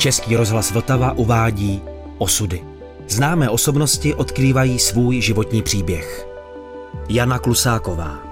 Český rozhlas Vltava uvádí Osudy. Známé osobnosti odkrývají svůj životní příběh. Jana Klusáková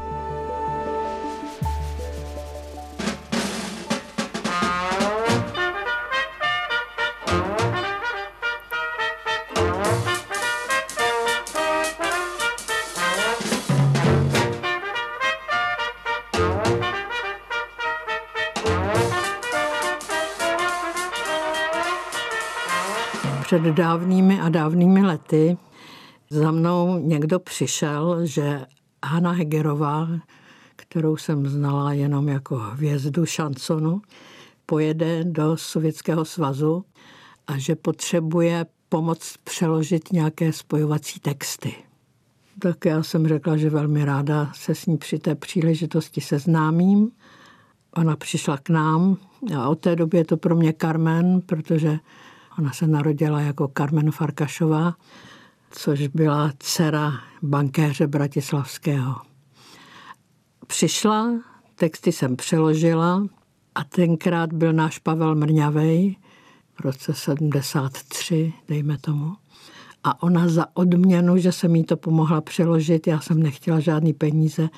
dávnými a dávnými lety za mnou někdo přišel, že Hanna Hegerová, kterou jsem znala jenom jako hvězdu šansonu, pojede do Sovětského svazu a že potřebuje pomoct přeložit nějaké spojovací texty. Tak já jsem řekla, že velmi ráda se s ní při té příležitosti seznámím. Ona přišla k nám a od té doby je to pro mě Carmen, protože Ona se narodila jako Carmen Farkašová, což byla dcera bankéře Bratislavského. Přišla, texty jsem přeložila a tenkrát byl náš Pavel Mrňavej v roce 73, dejme tomu. A ona za odměnu, že jsem jí to pomohla přeložit, já jsem nechtěla žádný peníze,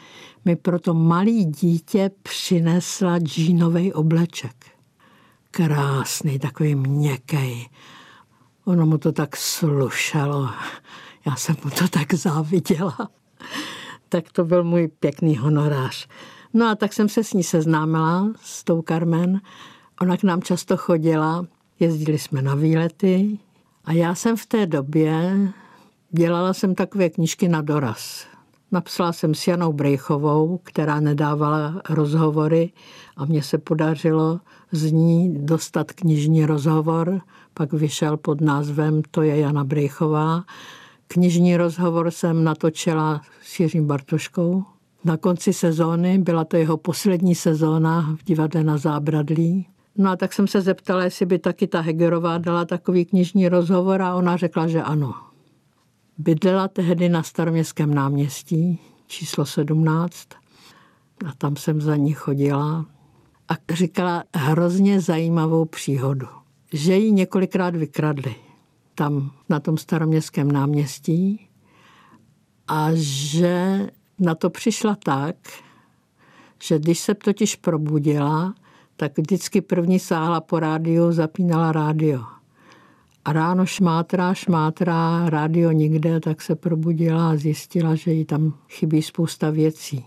mi proto malý dítě přinesla džínový obleček krásný, takový měkký. Ono mu to tak slušelo. Já jsem mu to tak záviděla. Tak to byl můj pěkný honorář. No a tak jsem se s ní seznámila, s tou Carmen. Ona k nám často chodila, jezdili jsme na výlety a já jsem v té době dělala jsem takové knížky na doraz. Napsala jsem s Janou Brejchovou, která nedávala rozhovory a mně se podařilo z ní dostat knižní rozhovor, pak vyšel pod názvem To je Jana Brejchová. Knižní rozhovor jsem natočila s Jiřím Bartoškou. Na konci sezóny, byla to jeho poslední sezóna v divadle na Zábradlí. No a tak jsem se zeptala, jestli by taky ta Hegerová dala takový knižní rozhovor a ona řekla, že ano. Bydlela tehdy na staroměstském náměstí číslo 17 a tam jsem za ní chodila a říkala hrozně zajímavou příhodu, že ji několikrát vykradli tam na tom staroměstském náměstí a že na to přišla tak, že když se totiž probudila, tak vždycky první sáhla po rádiu, zapínala rádio. A ráno šmátrá, šmátrá, rádio nikde, tak se probudila a zjistila, že jí tam chybí spousta věcí.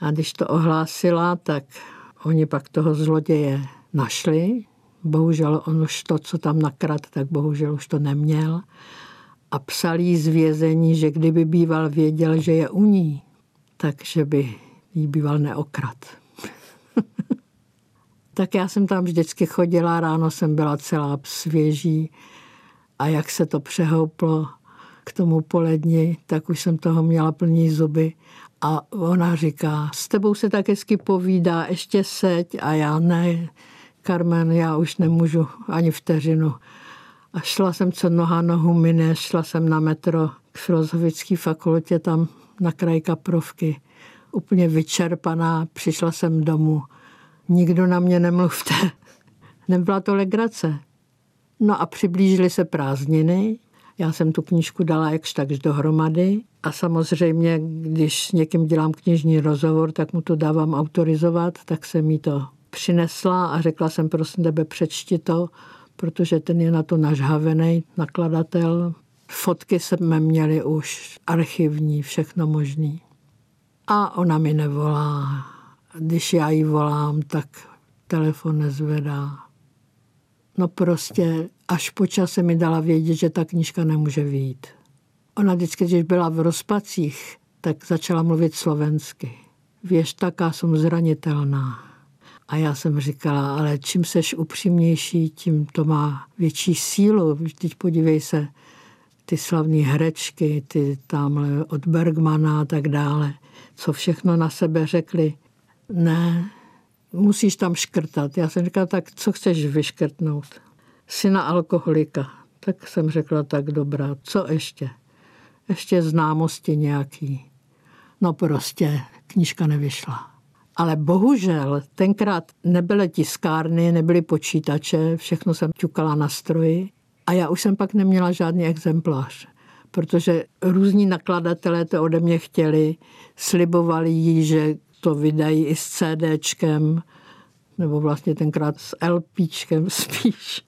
A když to ohlásila, tak oni pak toho zloděje našli. Bohužel on už to, co tam nakrad, tak bohužel už to neměl. A psal jí z vězení, že kdyby býval věděl, že je u ní, takže by jí býval neokrad. Tak já jsem tam vždycky chodila, ráno jsem byla celá svěží a jak se to přehouplo k tomu poledni, tak už jsem toho měla plný zuby. A ona říká, s tebou se tak hezky povídá, ještě seď. A já ne, Carmen, já už nemůžu ani vteřinu. A šla jsem, co noha nohu mine, šla jsem na metro k filozofické fakultě, tam na kraj Kaprovky. Úplně vyčerpaná, přišla jsem domů nikdo na mě nemluvte. Nebyla to legrace. No a přiblížily se prázdniny. Já jsem tu knížku dala jakž takž dohromady a samozřejmě, když s někým dělám knižní rozhovor, tak mu to dávám autorizovat, tak jsem mi to přinesla a řekla jsem, prosím tebe, přečti to, protože ten je na to nažhavený nakladatel. Fotky jsme měli už archivní, všechno možný. A ona mi nevolá když já jí volám, tak telefon nezvedá. No prostě až po čase mi dala vědět, že ta knížka nemůže vyjít. Ona vždycky, když byla v rozpacích, tak začala mluvit slovensky. Věž, taká jsem zranitelná. A já jsem říkala, ale čím seš upřímnější, tím to má větší sílu. Teď podívej se, ty slavné herečky, ty tamhle od Bergmana a tak dále, co všechno na sebe řekli ne, musíš tam škrtat. Já jsem říkala, tak co chceš vyškrtnout? Syna alkoholika. Tak jsem řekla, tak dobrá, co ještě? Ještě známosti nějaký. No prostě, knížka nevyšla. Ale bohužel tenkrát nebyly tiskárny, nebyly počítače, všechno jsem ťukala na stroji a já už jsem pak neměla žádný exemplář, protože různí nakladatelé to ode mě chtěli, slibovali jí, že to vydají i s CDčkem, nebo vlastně tenkrát s LPčkem spíš.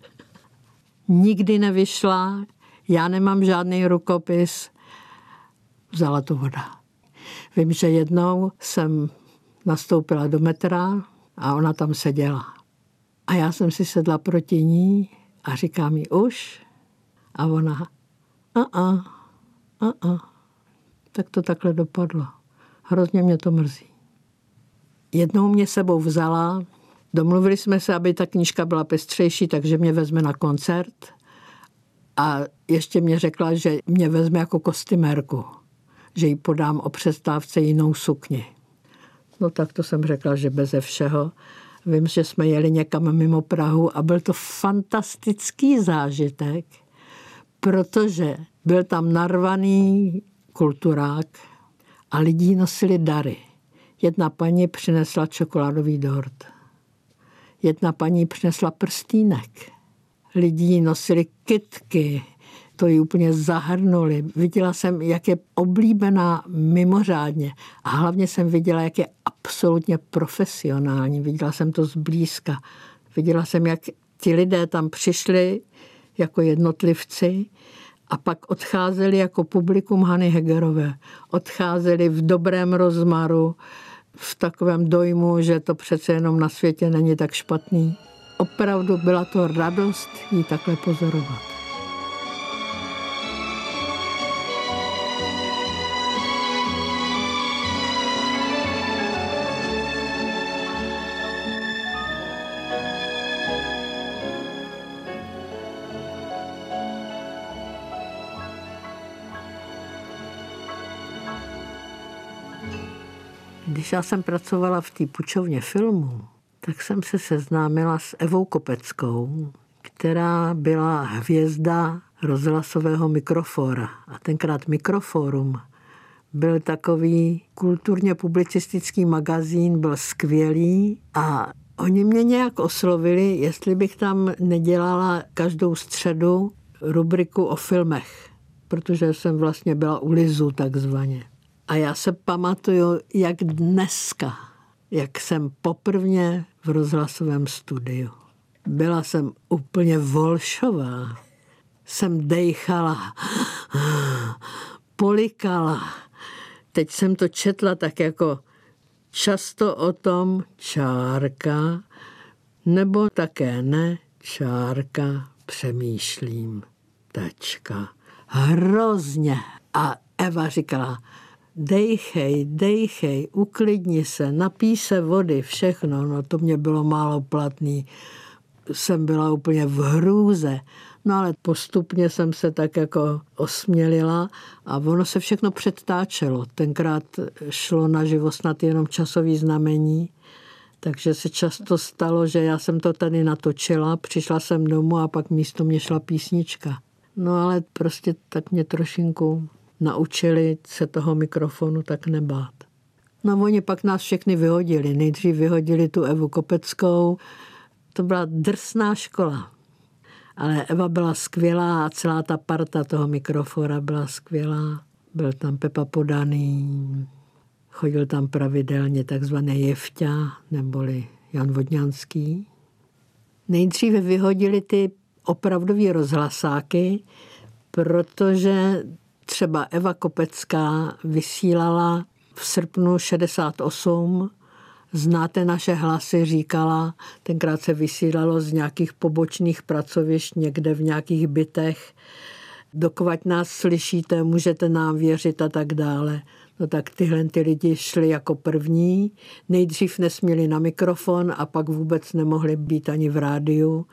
Nikdy nevyšla, já nemám žádný rukopis, vzala to voda. Vím, že jednou jsem nastoupila do metra a ona tam seděla. A já jsem si sedla proti ní a říkám jí už. A ona, a a, a a. Tak to takhle dopadlo. Hrozně mě to mrzí. Jednou mě sebou vzala, domluvili jsme se, aby ta knížka byla pestřejší, takže mě vezme na koncert a ještě mě řekla, že mě vezme jako kostymérku, že jí podám o přestávce jinou sukni. No tak to jsem řekla, že beze všeho. Vím, že jsme jeli někam mimo Prahu a byl to fantastický zážitek, protože byl tam narvaný kulturák a lidi nosili dary. Jedna paní přinesla čokoládový dort. Jedna paní přinesla prstínek. Lidi nosili kitky, to ji úplně zahrnuli. Viděla jsem, jak je oblíbená mimořádně. A hlavně jsem viděla, jak je absolutně profesionální. Viděla jsem to zblízka. Viděla jsem, jak ti lidé tam přišli jako jednotlivci a pak odcházeli jako publikum Hany Hegerové. Odcházeli v dobrém rozmaru, v takovém dojmu, že to přece jenom na světě není tak špatný. Opravdu byla to radost jí takhle pozorovat. Když já jsem pracovala v té pučovně filmu, tak jsem se seznámila s Evou Kopeckou, která byla hvězda rozhlasového mikrofora. A tenkrát Mikroforum byl takový kulturně publicistický magazín, byl skvělý a oni mě nějak oslovili, jestli bych tam nedělala každou středu rubriku o filmech, protože jsem vlastně byla u Lizu takzvaně. A já se pamatuju, jak dneska, jak jsem poprvně v rozhlasovém studiu. Byla jsem úplně volšová. Jsem dejchala, polikala. Teď jsem to četla tak jako často o tom čárka, nebo také ne, čárka, přemýšlím, tečka. Hrozně. A Eva říkala, dejchej, dejchej, uklidni se, napí se vody, všechno. No to mě bylo málo platný. Jsem byla úplně v hrůze. No ale postupně jsem se tak jako osmělila a ono se všechno předtáčelo. Tenkrát šlo na život snad jenom časový znamení, takže se často stalo, že já jsem to tady natočila, přišla jsem domů a pak místo mě šla písnička. No ale prostě tak mě trošinku naučili se toho mikrofonu tak nebát. No oni pak nás všechny vyhodili. Nejdřív vyhodili tu Evu Kopeckou. To byla drsná škola. Ale Eva byla skvělá a celá ta parta toho mikrofora byla skvělá. Byl tam Pepa Podaný, chodil tam pravidelně takzvaný Jevťa, neboli Jan Vodňanský. Nejdříve vyhodili ty opravdový rozhlasáky, protože třeba Eva Kopecká vysílala v srpnu 68 Znáte naše hlasy, říkala, tenkrát se vysílalo z nějakých pobočných pracovišť někde v nějakých bytech. Dokovat nás slyšíte, můžete nám věřit a tak dále. No tak tyhle ty lidi šli jako první. Nejdřív nesměli na mikrofon a pak vůbec nemohli být ani v rádiu.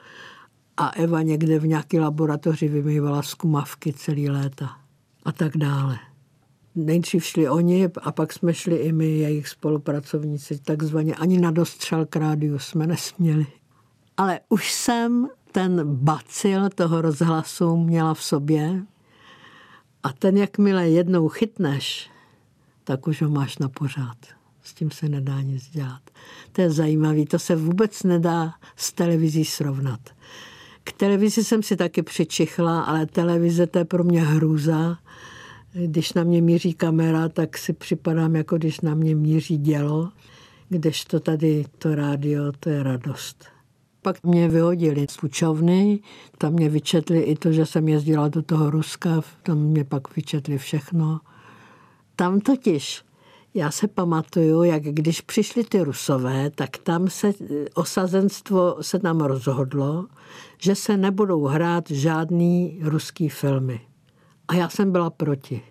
A Eva někde v nějaké laboratoři vymývala zkumavky celý léta a tak dále. Nejdřív šli oni a pak jsme šli i my, jejich spolupracovníci, takzvaně ani na dostřel k rádiu jsme nesměli. Ale už jsem ten bacil toho rozhlasu měla v sobě a ten, jakmile jednou chytneš, tak už ho máš na pořád. S tím se nedá nic dělat. To je zajímavé, to se vůbec nedá s televizí srovnat. K televizi jsem si taky přičichla, ale televize to je pro mě hrůza. Když na mě míří kamera, tak si připadám, jako když na mě míří dělo, kdežto tady to rádio, to je radost. Pak mě vyhodili z učovny, tam mě vyčetli i to, že jsem jezdila do toho Ruska, tam mě pak vyčetli všechno. Tam totiž, já se pamatuju, jak když přišli ty Rusové, tak tam se osazenstvo se tam rozhodlo, že se nebudou hrát žádný ruský filmy. A já jsem byla proti.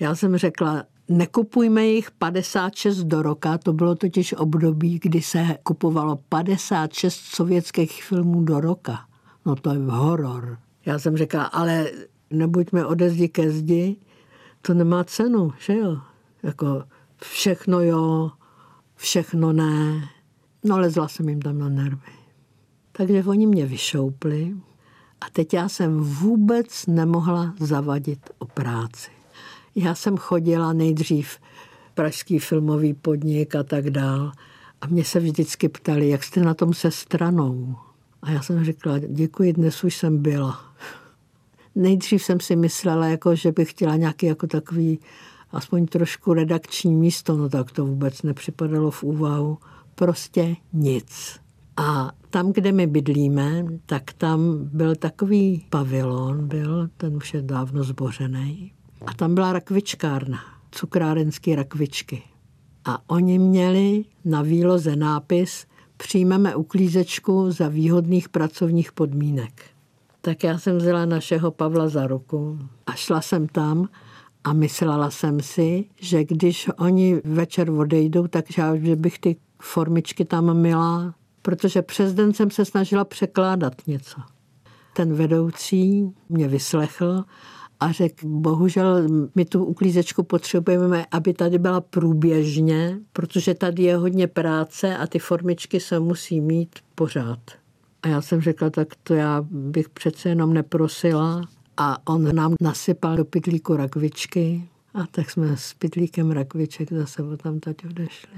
Já jsem řekla, nekupujme jich 56 do roka, to bylo totiž období, kdy se kupovalo 56 sovětských filmů do roka. No to je horor. Já jsem řekla, ale nebuďme ode zdi ke zdi, to nemá cenu, že jo? Jako všechno jo, všechno ne. No lezla jsem jim tam na nervy. Takže oni mě vyšoupli a teď já jsem vůbec nemohla zavadit o práci. Já jsem chodila nejdřív pražský filmový podnik a tak dál. A mě se vždycky ptali, jak jste na tom se stranou. A já jsem řekla, děkuji, dnes už jsem byla. Nejdřív jsem si myslela, jako, že bych chtěla nějaký jako takový aspoň trošku redakční místo, no tak to vůbec nepřipadalo v úvahu. Prostě nic. A tam, kde my bydlíme, tak tam byl takový pavilon, byl, ten už je dávno zbořený. A tam byla rakvičkárna, cukrárenský rakvičky. A oni měli na výloze nápis přijmeme uklízečku za výhodných pracovních podmínek. Tak já jsem vzala našeho Pavla za ruku a šla jsem tam a myslela jsem si, že když oni večer odejdou, tak že bych ty formičky tam měla, protože přes den jsem se snažila překládat něco. Ten vedoucí mě vyslechl a řekl, bohužel my tu uklízečku potřebujeme, aby tady byla průběžně, protože tady je hodně práce a ty formičky se musí mít pořád. A já jsem řekla, tak to já bych přece jenom neprosila. A on nám nasypal do pytlíku rakvičky a tak jsme s pytlíkem rakviček zase tam teď odešli.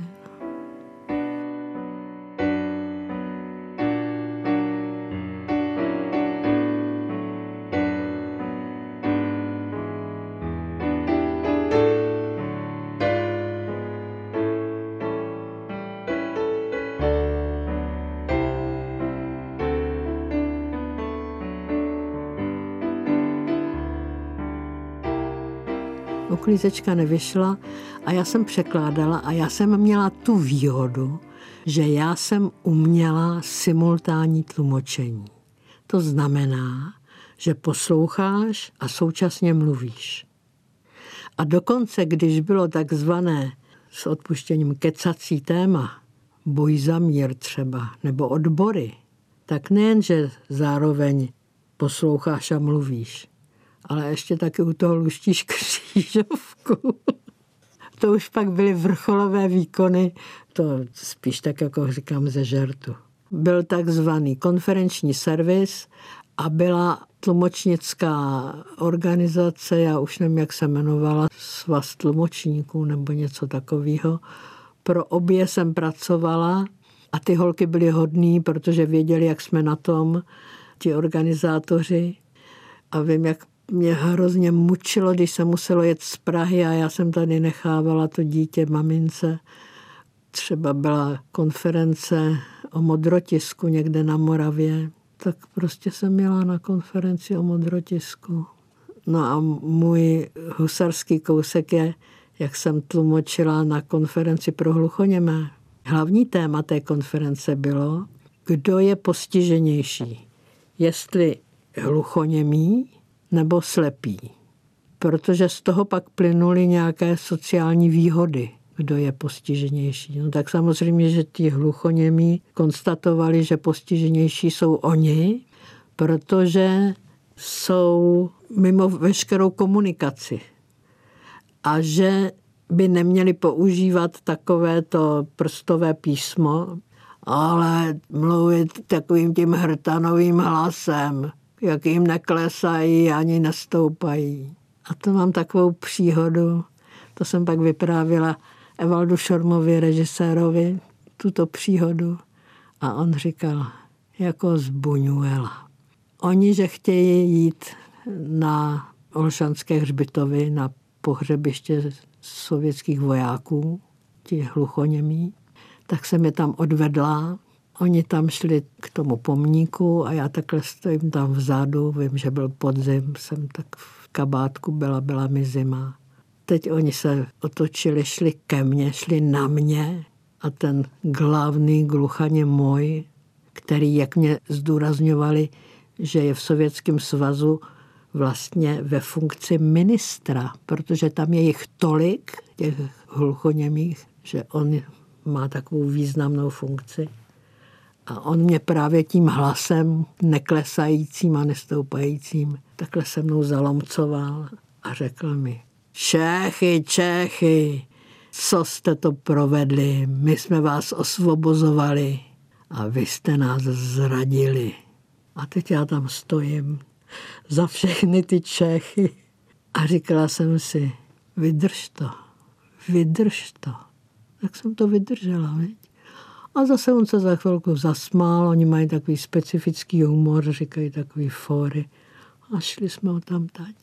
Uklízečka nevyšla a já jsem překládala a já jsem měla tu výhodu, že já jsem uměla simultánní tlumočení. To znamená, že posloucháš a současně mluvíš. A dokonce, když bylo takzvané s odpuštěním kecací téma, boj za mír třeba, nebo odbory, tak nejenže zároveň posloucháš a mluvíš, ale ještě taky u toho luštíš křížovku. to už pak byly vrcholové výkony, to spíš tak jako říkám ze žertu. Byl takzvaný konferenční servis a byla tlumočnická organizace, já už nevím, jak se jmenovala, svaz tlumočníků nebo něco takového. Pro obě jsem pracovala a ty holky byly hodný, protože věděli, jak jsme na tom, ti organizátoři. A vím, jak mě hrozně mučilo, když se muselo jet z Prahy a já jsem tady nechávala to dítě mamince. Třeba byla konference o modrotisku někde na Moravě, tak prostě jsem měla na konferenci o modrotisku. No a můj husarský kousek je, jak jsem tlumočila na konferenci pro hluchoněmé. Hlavní téma té konference bylo, kdo je postiženější. Jestli hluchoněmí nebo slepý. Protože z toho pak plynuly nějaké sociální výhody, kdo je postiženější. No tak samozřejmě, že ti hluchoněmí konstatovali, že postiženější jsou oni, protože jsou mimo veškerou komunikaci. A že by neměli používat takovéto prstové písmo, ale mluvit takovým tím hrtanovým hlasem jak jim neklesají ani nestoupají. A to mám takovou příhodu, to jsem pak vyprávěla Evaldu Šormovi, režisérovi, tuto příhodu a on říkal, jako z Buñuela. Oni, že chtějí jít na Olšanské hřbitovy, na pohřebiště sovětských vojáků, ti hluchoněmí, tak jsem je tam odvedla. Oni tam šli k tomu pomníku a já takhle stojím tam vzadu. Vím, že byl podzim, jsem tak v kabátku byla, byla mi zima. Teď oni se otočili, šli ke mně, šli na mě a ten glavný gluchaně můj, který, jak mě zdůrazňovali, že je v Sovětském svazu vlastně ve funkci ministra, protože tam je jich tolik, těch hluchoněmých, že on má takovou významnou funkci. A on mě právě tím hlasem neklesajícím a nestoupajícím takhle se mnou zalomcoval a řekl mi, Čechy, Čechy, co jste to provedli, my jsme vás osvobozovali a vy jste nás zradili. A teď já tam stojím za všechny ty Čechy a říkala jsem si, vydrž to, vydrž to. Tak jsem to vydržela, viď? A zase on se za chvilku zasmál, oni mají takový specifický humor, říkají takový fóry. A šli jsme ho tam tady.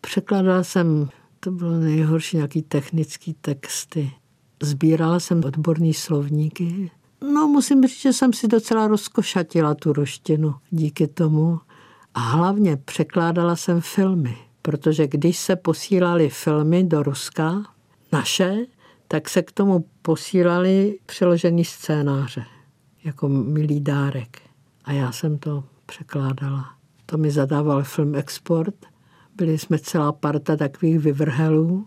Překládala jsem, to bylo nejhorší, nějaký technický texty. Sbírala jsem odborný slovníky. No, musím říct, že jsem si docela rozkošatila tu roštinu díky tomu. A hlavně překládala jsem filmy, protože když se posílali filmy do Ruska, naše, tak se k tomu posílali přeložený scénáře, jako milý dárek. A já jsem to překládala. To mi zadával Film Export. Byli jsme celá parta takových vyvrhelů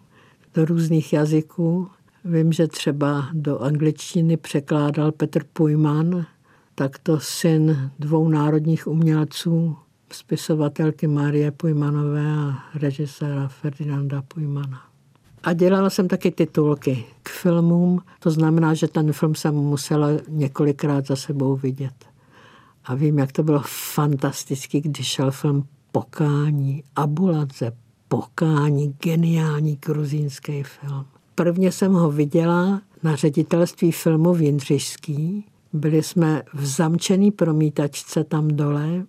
do různých jazyků. Vím, že třeba do angličtiny překládal Petr Pujman, tak to syn dvou národních umělců, spisovatelky Marie Pujmanové a režiséra Ferdinanda Pujmana. A dělala jsem taky titulky k filmům, to znamená, že ten film jsem musela několikrát za sebou vidět. A vím, jak to bylo fantastický, když šel film Pokání, Abuladze, Pokání, geniální gruzínský film. Prvně jsem ho viděla na ředitelství filmu v Jindřišský. Byli jsme v zamčený promítačce tam dole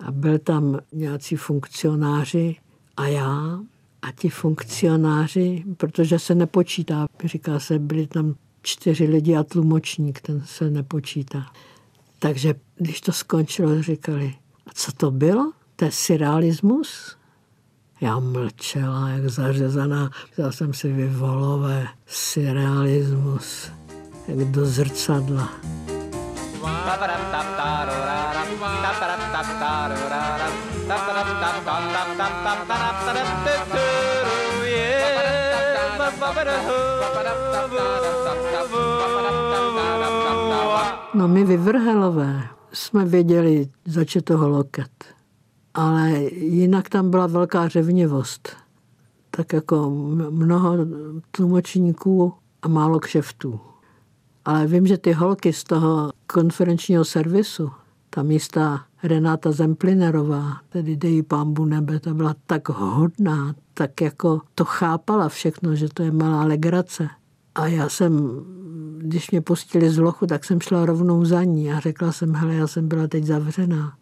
a byl tam nějací funkcionáři a já a ti funkcionáři, protože se nepočítá, říká se, byli tam čtyři lidi a tlumočník, ten se nepočítá. Takže když to skončilo, říkali, a co to bylo? To je surrealismus? Já mlčela, jak zařezaná. Vzal jsem si vyvolové surrealismus, jak do zrcadla. No my vyvrhelové jsme věděli, zač je toho loket. Ale jinak tam byla velká řevnivost. Tak jako mnoho tlumočníků a málo kšeftů. Ale vím, že ty holky z toho konferenčního servisu, ta místa Renáta Zemplinerová, tedy dej pámbu nebe, ta byla tak hodná, tak jako to chápala všechno, že to je malá legrace. A já jsem, když mě pustili z lochu, tak jsem šla rovnou za ní a řekla jsem, hele, já jsem byla teď zavřená.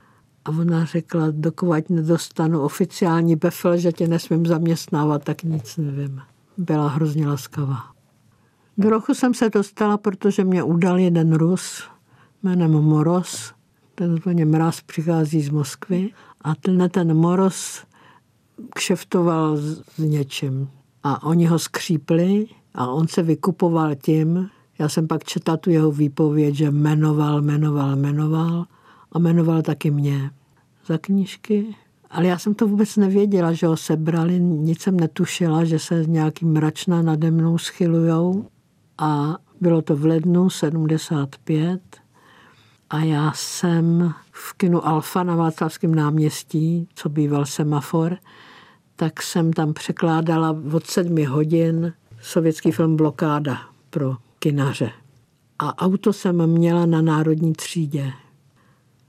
A ona řekla, dokovat nedostanu oficiální befel, že tě nesmím zaměstnávat, tak nic nevím. Byla hrozně laskavá. Do roku jsem se dostala, protože mě udal jeden Rus jménem Moros. Ten úplně mraz přichází z Moskvy. A tenhle ten Moros kšeftoval s něčím. A oni ho skřípli a on se vykupoval tím, já jsem pak četla tu jeho výpověď, že jmenoval, jmenoval, jmenoval a jmenoval taky mě za knížky. Ale já jsem to vůbec nevěděla, že ho sebrali, nic jsem netušila, že se nějaký mračna nade mnou schylujou. A bylo to v lednu 75 a já jsem v kinu Alfa na Václavském náměstí, co býval semafor, tak jsem tam překládala od sedmi hodin sovětský film Blokáda pro kinaře. A auto jsem měla na národní třídě.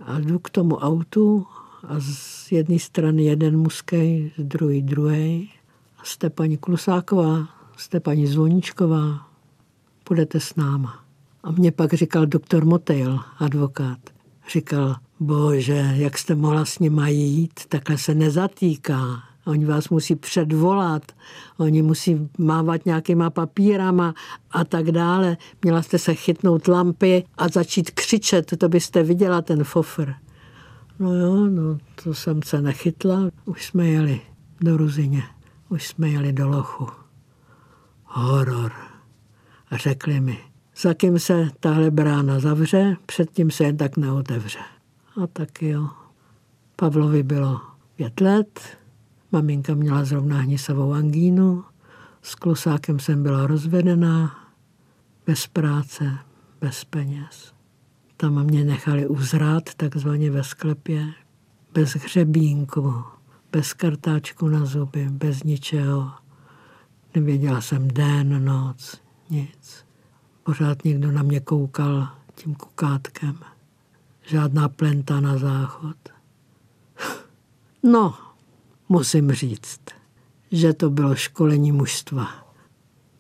A jdu k tomu autu a z jedné strany jeden muskej, z druhé druhý. Jste paní Klusáková, jste paní Zvoníčková, půjdete s náma. A mě pak říkal doktor Motejl, advokát. Říkal, bože, jak jste mohla s nima jít, takhle se nezatýká. Oni vás musí předvolat, oni musí mávat nějakýma papírama a tak dále. Měla jste se chytnout lampy a začít křičet, to byste viděla ten fofr. No jo, no to jsem se nechytla, už jsme jeli do Ruzině, už jsme jeli do Lochu. Horor. A řekli mi, za kým se tahle brána zavře, předtím se jen tak neotevře. A tak jo. Pavlovi bylo pět let, maminka měla zrovna hnisavou angínu, s klusákem jsem byla rozvedená, bez práce, bez peněz. Tam mě nechali uzrát takzvaně ve sklepě, bez hřebínku, bez kartáčku na zuby, bez ničeho. Nevěděla jsem den, noc, nic. Pořád někdo na mě koukal tím kukátkem. Žádná plenta na záchod. No, musím říct, že to bylo školení mužstva.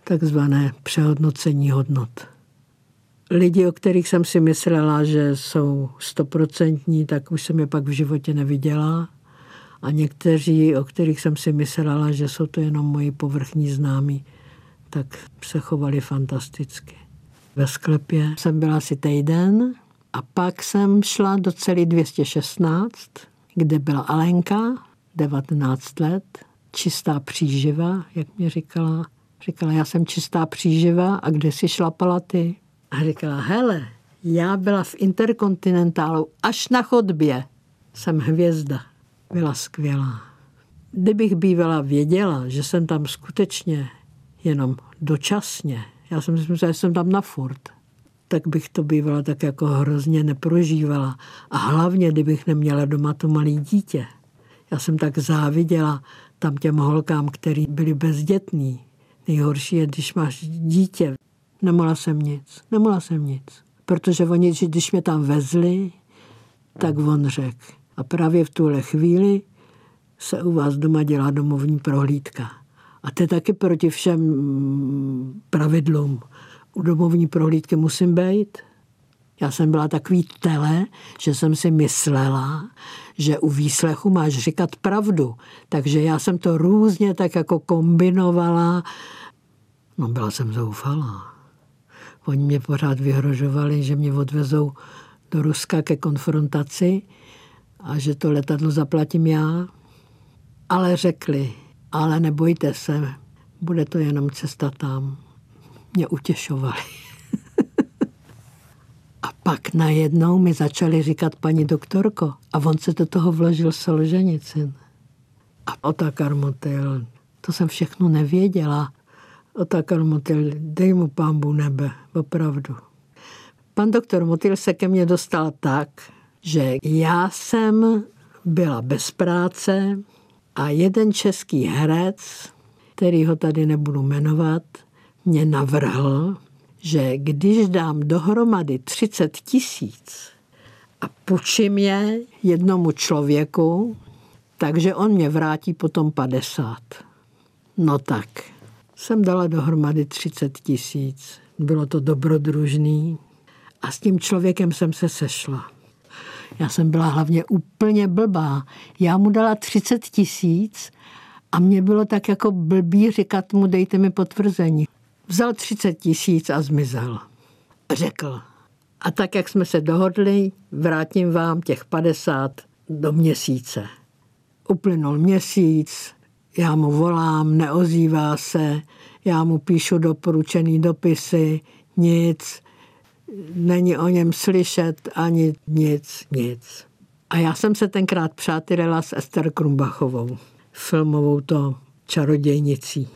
Takzvané přehodnocení hodnot. Lidi, o kterých jsem si myslela, že jsou stoprocentní, tak už jsem je pak v životě neviděla. A někteří, o kterých jsem si myslela, že jsou to jenom moji povrchní známí, tak se chovali fantasticky. Ve sklepě jsem byla asi týden a pak jsem šla do celý 216, kde byla Alenka, 19 let, čistá příživa, jak mě říkala. Říkala, já jsem čistá příživa a kde si šlapala ty? A říkala, hele, já byla v Interkontinentálu až na chodbě. Jsem hvězda. Byla skvělá. Kdybych bývala věděla, že jsem tam skutečně jenom dočasně, já jsem si myslela, že jsem tam na furt, tak bych to bývala tak jako hrozně neprožívala. A hlavně, kdybych neměla doma to malé dítě. Já jsem tak záviděla tam těm holkám, který byli bezdětní. Nejhorší je, když máš dítě. Nemohla jsem nic, nemohla jsem nic. Protože oni, když mě tam vezli, tak on řekl. A právě v tuhle chvíli se u vás doma dělá domovní prohlídka. A to je taky proti všem pravidlům. U domovní prohlídky musím být. Já jsem byla takový tele, že jsem si myslela, že u výslechu máš říkat pravdu. Takže já jsem to různě tak jako kombinovala. No byla jsem zoufalá. Oni mě pořád vyhrožovali, že mě odvezou do Ruska ke konfrontaci a že to letadlo zaplatím já. Ale řekli, ale nebojte se, bude to jenom cesta tam. Mě utěšovali. A pak najednou mi začali říkat paní doktorko a on se do toho vložil Solženicin. A Otakar Motil, to jsem všechno nevěděla. Otakar Motil, dej mu pámbu nebe, opravdu. Pan doktor Motil se ke mně dostal tak, že já jsem byla bez práce a jeden český herec, který ho tady nebudu jmenovat, mě navrhl, že když dám dohromady 30 tisíc a půjčím je jednomu člověku, takže on mě vrátí potom 50. No tak, jsem dala dohromady 30 tisíc. Bylo to dobrodružný a s tím člověkem jsem se sešla. Já jsem byla hlavně úplně blbá. Já mu dala 30 tisíc a mě bylo tak jako blbý říkat mu, dejte mi potvrzení. Vzal 30 tisíc a zmizel. Řekl, a tak, jak jsme se dohodli, vrátím vám těch 50 do měsíce. Uplynul měsíc, já mu volám, neozývá se, já mu píšu doporučený dopisy, nic není o něm slyšet ani nic, nic. A já jsem se tenkrát přátelila s Ester Krumbachovou, filmovou to čarodějnicí.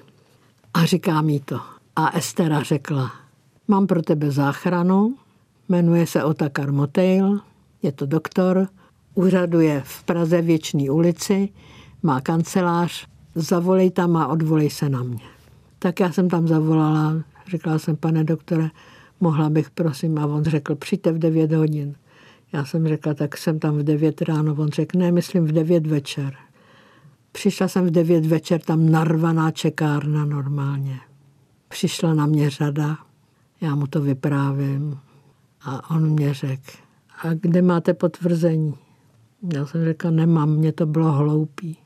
A říká mi to. A Estera řekla, mám pro tebe záchranu, jmenuje se Otakar Motail, je to doktor, úřaduje v Praze Věčný ulici, má kancelář, zavolej tam a odvolej se na mě. Tak já jsem tam zavolala, řekla jsem, pane doktore, mohla bych, prosím, a on řekl, přijďte v 9 hodin. Já jsem řekla, tak jsem tam v 9 ráno. On řekl, ne, myslím v 9 večer. Přišla jsem v 9 večer, tam narvaná čekárna normálně. Přišla na mě řada, já mu to vyprávím a on mě řekl, a kde máte potvrzení? Já jsem řekla, nemám, mě to bylo hloupý.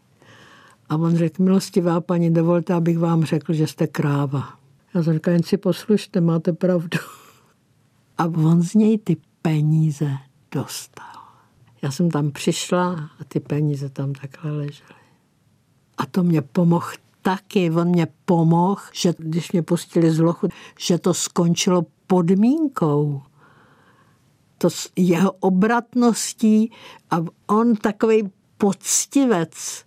A on řekl, milostivá paní, dovolte, abych vám řekl, že jste kráva. Já jsem řekla, jen si poslušte, máte pravdu. A on z něj ty peníze dostal. Já jsem tam přišla a ty peníze tam takhle ležely. A to mě pomohl taky. On mě pomohl, že když mě pustili z lochu, že to skončilo podmínkou. To jeho obratností a on takový poctivec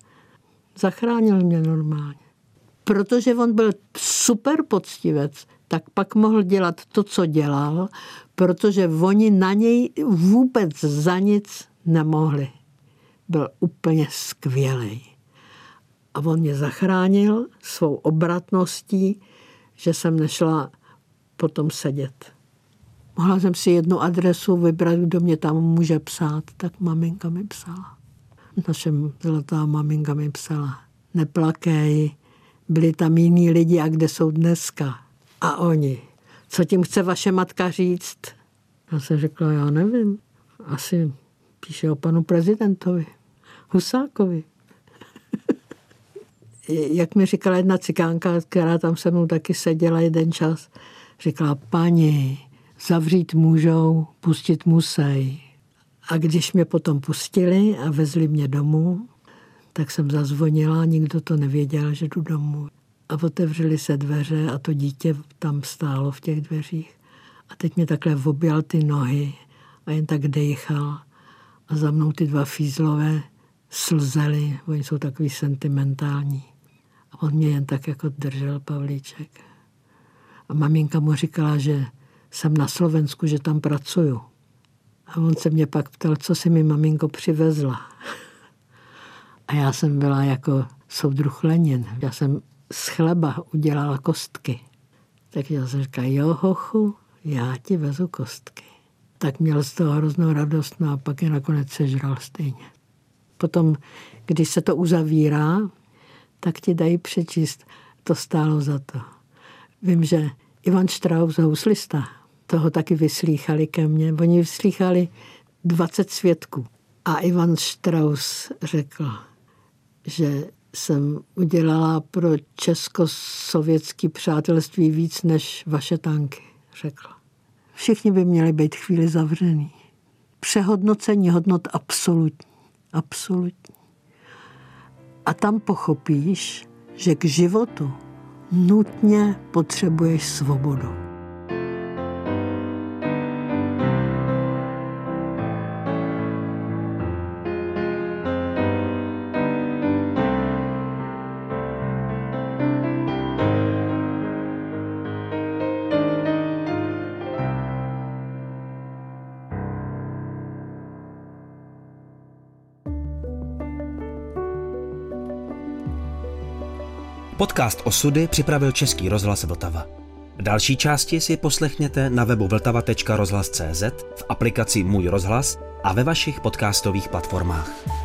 zachránil mě normálně. Protože on byl super poctivec, tak pak mohl dělat to, co dělal, protože oni na něj vůbec za nic nemohli. Byl úplně skvělý. A on mě zachránil svou obratností, že jsem nešla potom sedět. Mohla jsem si jednu adresu vybrat, kdo mě tam může psát, tak maminka mi psala. Naše zlatá maminka mi psala, neplakej, byli tam jiní lidi a kde jsou dneska. A oni, co tím chce vaše matka říct? Já jsem řekla, já nevím. Asi píše o panu prezidentovi, Husákovi. Jak mi říkala jedna cikánka, která tam se mnou taky seděla jeden čas, říkala, paní, zavřít můžou, pustit musí. A když mě potom pustili a vezli mě domů, tak jsem zazvonila, nikdo to nevěděl, že jdu domů. A otevřely se dveře a to dítě tam stálo v těch dveřích. A teď mě takhle objal ty nohy a jen tak dejchal. A za mnou ty dva fízlové slzeli, oni jsou takový sentimentální. On mě jen tak jako držel Pavlíček. A maminka mu říkala, že jsem na Slovensku, že tam pracuju. A on se mě pak ptal, co si mi maminko přivezla. A já jsem byla jako soudruh Lenin. Já jsem z chleba udělala kostky. Tak já jsem říkala, jo hochu, já ti vezu kostky. Tak měl z toho hroznou radost, no a pak je nakonec sežral stejně. Potom, když se to uzavírá, tak ti dají přečíst, to stálo za to. Vím, že Ivan Strauss, houslista, toho taky vyslýchali ke mně. Oni vyslýchali 20 svědků. A Ivan Strauss řekl, že jsem udělala pro českoslovětské přátelství víc než vaše tanky, řekla. Všichni by měli být chvíli zavřený. Přehodnocení hodnot absolutní. Absolutní. A tam pochopíš, že k životu nutně potřebuješ svobodu. Podcast Osudy připravil Český rozhlas Vltava. Další části si poslechněte na webu vltava.rozhlas.cz, v aplikaci Můj rozhlas a ve vašich podcastových platformách.